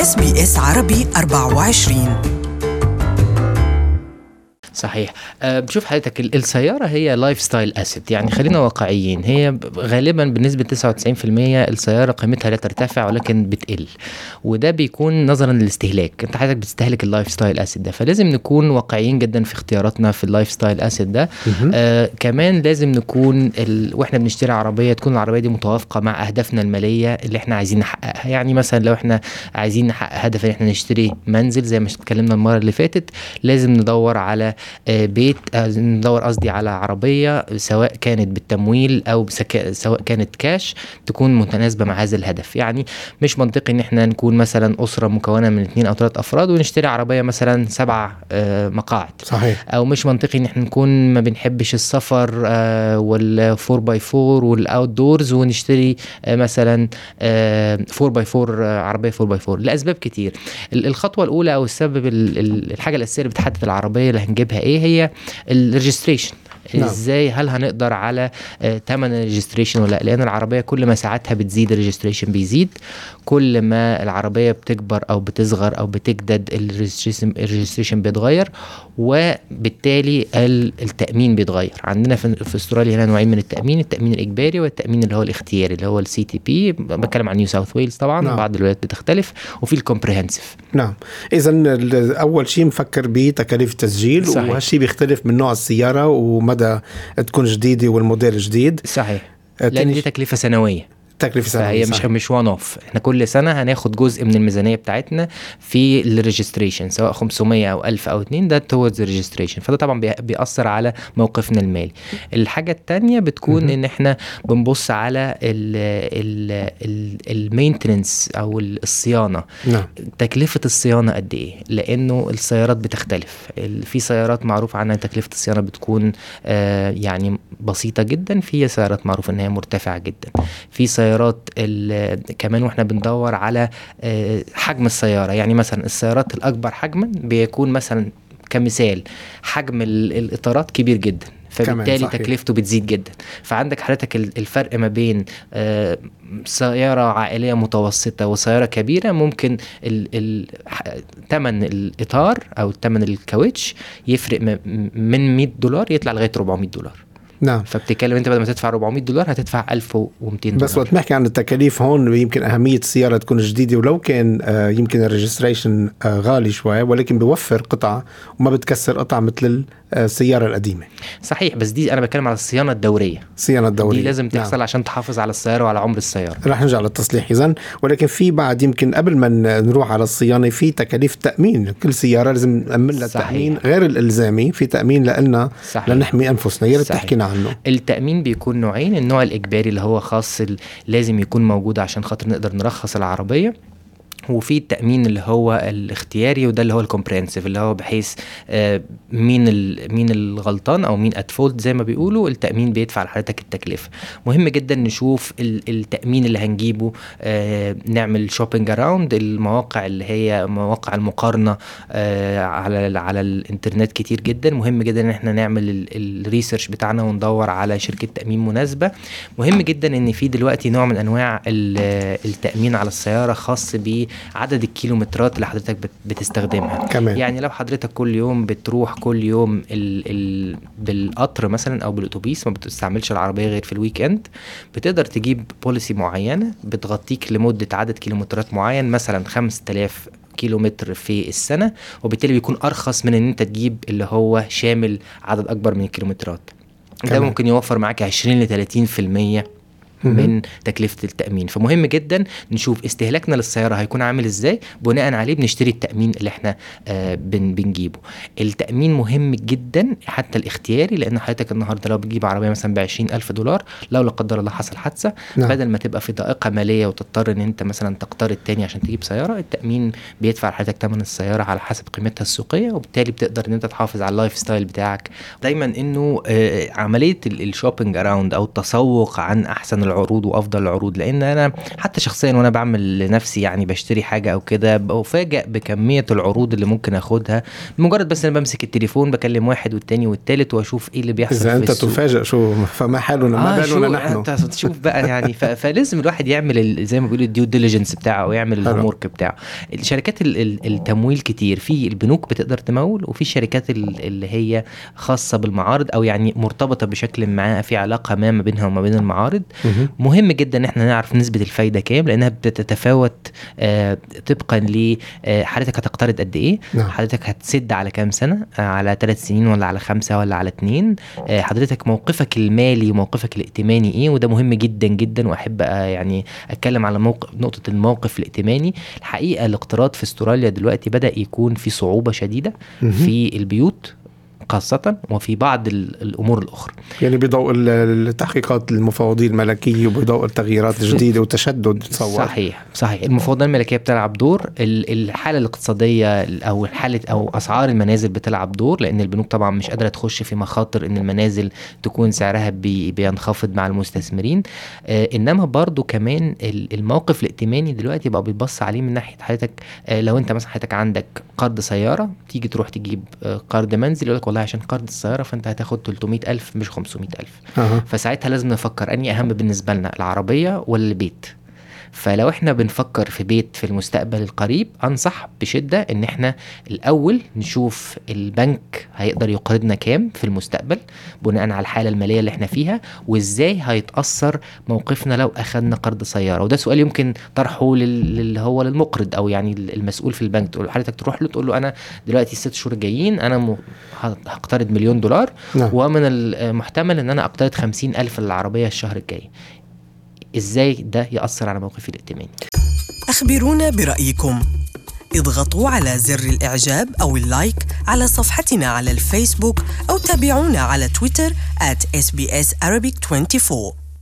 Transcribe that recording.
SBS عربي 24 صحيح. أه بشوف حضرتك السيارة هي lifestyle asset يعني خلينا واقعيين. هي غالبا بنسبة 99% السيارة قيمتها لا ترتفع ولكن بتقل. وده بيكون نظرا للاستهلاك. أنت حضرتك بتستهلك ال lifestyle asset ده فلازم نكون واقعيين جدا في اختياراتنا في ال lifestyle asset ده. آه كمان لازم نكون ال... وإحنا بنشتري عربية تكون العربية دي متوافقة مع أهدافنا المالية اللي إحنا عايزين نحققها. يعني مثلا لو إحنا عايزين نحقق هدف إن إحنا نشتري منزل زي ما اتكلمنا المرة اللي فاتت لازم ندور على آه، بيت آه، ندور قصدي على عربية سواء كانت بالتمويل أو سواء كانت كاش تكون متناسبة مع هذا الهدف. يعني مش منطقي إن إحنا نكون مثلا أسرة مكونة من اثنين أو ثلاث أفراد ونشتري عربية مثلا سبع آه، مقاعد. صحيح. أو مش منطقي إن إحنا نكون ما بنحبش السفر وال four by four وال outdoors ونشتري مثلا 4 by 4 عربية 4 by 4 لأسباب كتير. الخطوة الأولى أو السبب الحاجة الأساسية اللي بتحدد العربية اللي هنجيبها إيه هي ال registration نعم. إزاي؟ هل هنقدر على ثمن آه، ال registration ولا لأن العربية كل ما ساعتها بتزيد ال registration بيزيد. كل ما العربية بتكبر أو بتصغر أو بتجدد ال registration بيتغير وبالتالي التأمين بيتغير. عندنا في أستراليا هنا نوعين من التأمين التأمين الإجباري والتأمين اللي هو الاختياري اللي هو ال CTP بتكلم عن New South Wales طبعا نعم. بعض الولايات بتختلف وفي ال comprehensive نعم. اذا أول شيء مفكر بتكاليف التسجيل وهالشيء بيختلف من نوع السيارة ومدى تكون جديدة والموديل جديد. صحيح. لأن دي تكلفة سنوية. تكلفه سنويه فهي مش مش one off إحنا كل سنة هناخد جزء من الميزانية بتاعتنا في ال registration سواء 500 أو 1000 أو 2 ده towards ال registration فده طبعا بيأثر على موقفنا المالي. الحاجة الثانية بتكون إن إحنا بنبص على المينتننس أو الصيانة. نعم. تكلفة الصيانة قد إيه؟ لأنه السيارات بتختلف. في سيارات معروف عنها تكلفة الصيانة بتكون آه يعني بسيطة جدا في سيارات معروف إن هي مرتفعة جدا. في سيارات السيارات كمان وإحنا بندور على آه، حجم السيارة. يعني مثلا السيارات الأكبر حجما بيكون مثلا كمثال حجم الإطارات كبير جدا فبالتالي تكلفته بتزيد جدا. فعندك حضرتك الفرق ما بين آه، سيارة عائلية متوسطة وسيارة كبيرة ممكن ثمن الإطار أو ثمن الكاوتش يفرق من 100 دولار يطلع لغاية 400 دولار. نعم. فبتتكلم انت بدل ما تدفع 400 دولار هتدفع 1200 دولار بس وقت نحكي عن التكاليف هون يمكن أهمية السيارة تكون جديدة ولو كان آه، يمكن ال registration آه، غالي شوي ولكن بيوفر قطع وما بتكسر قطع مثل السيارة القديمة. صحيح بس دي أنا بتكلم على الصيانة الدورية. الصيانة الدورية. دي لازم تحصل نعم. عشان تحافظ على السيارة وعلى عمر السيارة. رح نرجع للتصليح اذا. ولكن في بعد يمكن قبل ما نروح على الصيانة في تكاليف تأمين. كل سيارة لازم نامن لها تأمين غير الإلزامي. في تأمين لنا لنحمي أنفسنا. يا ريت تحكينا عنه. التأمين بيكون نوعين النوع الإجباري اللي هو خاص لازم يكون موجود عشان خاطر نقدر نرخص العربية وفي التأمين اللي هو الاختياري وده اللي هو ال comprehensive اللي هو بحيث آه، مين مين الغلطان أو مين at fault زي ما بيقولوا التأمين بيدفع لحضرتك التكلفة. مهم جدا نشوف التأمين اللي هنجيبه آه، نعمل shopping around المواقع اللي هي مواقع المقارنة آه، على على الإنترنت كتير جدا. مهم جدا إن إحنا نعمل ال research بتاعنا وندور على شركة تأمين مناسبة. مهم جدا إن في دلوقتي نوع من أنواع التأمين على السيارة خاص ب عدد الكيلومترات اللي حضرتك بتستخدمها. كمان. يعني لو حضرتك كل يوم بتروح كل يوم ال ال بالقطر مثلا أو بالأتوبيس ما بتستعملش العربية غير في ال weekend بتقدر تجيب بوليسي معينة بتغطيك لمدة عدد كيلومترات معين مثلا 5000 كيلومتر في السنة وبالتالي بيكون أرخص من إن أنت تجيب اللي هو شامل عدد أكبر من الكيلومترات. ده ممكن يوفر معاك 20 ل 30% من تكلفة التأمين. فمهم جدا نشوف استهلاكنا للسيارة هيكون عامل إزاي بناء عليه بنشتري التأمين اللي إحنا آه بن بنجيبه. التأمين مهم جدا حتى الاختياري لأن حضرتك النهارده لو بتجيب عربية مثلا ب ألف دولار لو لا قدر الله حصل حادثة نعم. بدل ما تبقى في ضائقة مالية وتضطر إن أنت مثلا تقترض تاني عشان تجيب سيارة التأمين بيدفع لحضرتك ثمن السيارة على حسب قيمتها السوقية وبالتالي بتقدر إن أنت تحافظ على ال lifestyle بتاعك. دايما إنه آه عملية ال shopping around أو التسوق عن أحسن العروض وأفضل العروض لأن أنا حتى شخصيا وأنا بعمل لنفسي يعني بشتري حاجة أو كده بفاجئ بكمية العروض اللي ممكن آخدها. مجرد بس أنا بمسك التليفون بكلم واحد والتاني والتالت وأشوف إيه اللي بيحصل إذا أنت تفاجئ شو فما حالنا ما آه بالنا نحن تشوف بقى يعني فلازم الواحد يعمل زي ما بيقولوا ال due diligence بتاعه أو يعمل ال homework بتاعه. الشركات التمويل كتير. في البنوك بتقدر تمول وفي الشركات اللي هي خاصة بالمعارض أو يعني مرتبطة بشكل ما في علاقة ما ما بينها وما بين المعارض. مهم. جدا إن إحنا نعرف نسبة الفايدة كام لأنها بتتفاوت آه طبقا ل آه هتقترض قد إيه؟ نعم. حضرتك هتسد على كام سنة؟ آه على ثلاث سنين ولا على خمسة ولا على اثنين آه حضرتك موقفك المالي وموقفك الائتماني إيه؟ وده مهم جدا جدا وأحب آه يعني أتكلم على موقف نقطة الموقف الائتماني. الحقيقة الاقتراض في أستراليا دلوقتي بدأ يكون في صعوبة شديدة في البيوت. خاصة وفي بعض الأمور الأخرى. يعني بضوء التحقيقات المفوضية الملكية وبضوء التغييرات الجديدة وتشدد تصور صحيح صحيح. المفوضية الملكية بتلعب دور الحالة الاقتصادية أو حالة أو أسعار المنازل بتلعب دور لأن البنوك طبعا مش قادرة تخش في مخاطر إن المنازل تكون سعرها بي بينخفض مع المستثمرين. آه إنما برضو كمان الموقف الائتماني دلوقتي بقى بيبص عليه من ناحية حضرتك آه لو أنت مثلا حضرتك عندك قرض سيارة تيجي تروح تجيب آه قرض منزل يقول لك والله عشان قرض السيارة فأنت هتاخد 300000 مش 500000 أه. فساعتها لازم نفكر اني أهم بالنسبة لنا العربية ولا البيت فلو إحنا بنفكر في بيت في المستقبل القريب أنصح بشدة إن إحنا الأول نشوف البنك هيقدر يقرضنا كام في المستقبل بناء على الحالة المالية اللي إحنا فيها وإزاي هيتأثر موقفنا لو اخذنا قرض سيارة. وده سؤال يمكن طرحه اللي هو للمقرض أو يعني المسؤول في البنك. تقول حضرتك تروح له تقول له أنا دلوقتي الست شهور جايين أنا هقترض مليون دولار نعم. ومن المحتمل إن أنا أقترض خمسين ألف للعربية الشهر الجاي. إزاي ده يأثر على موقفي الائتماني أخبرونا برأيكم. اضغطوا على زر الإعجاب أو اللايك على صفحتنا على الفيسبوك أو تابعونا على تويتر at sbs arabic 24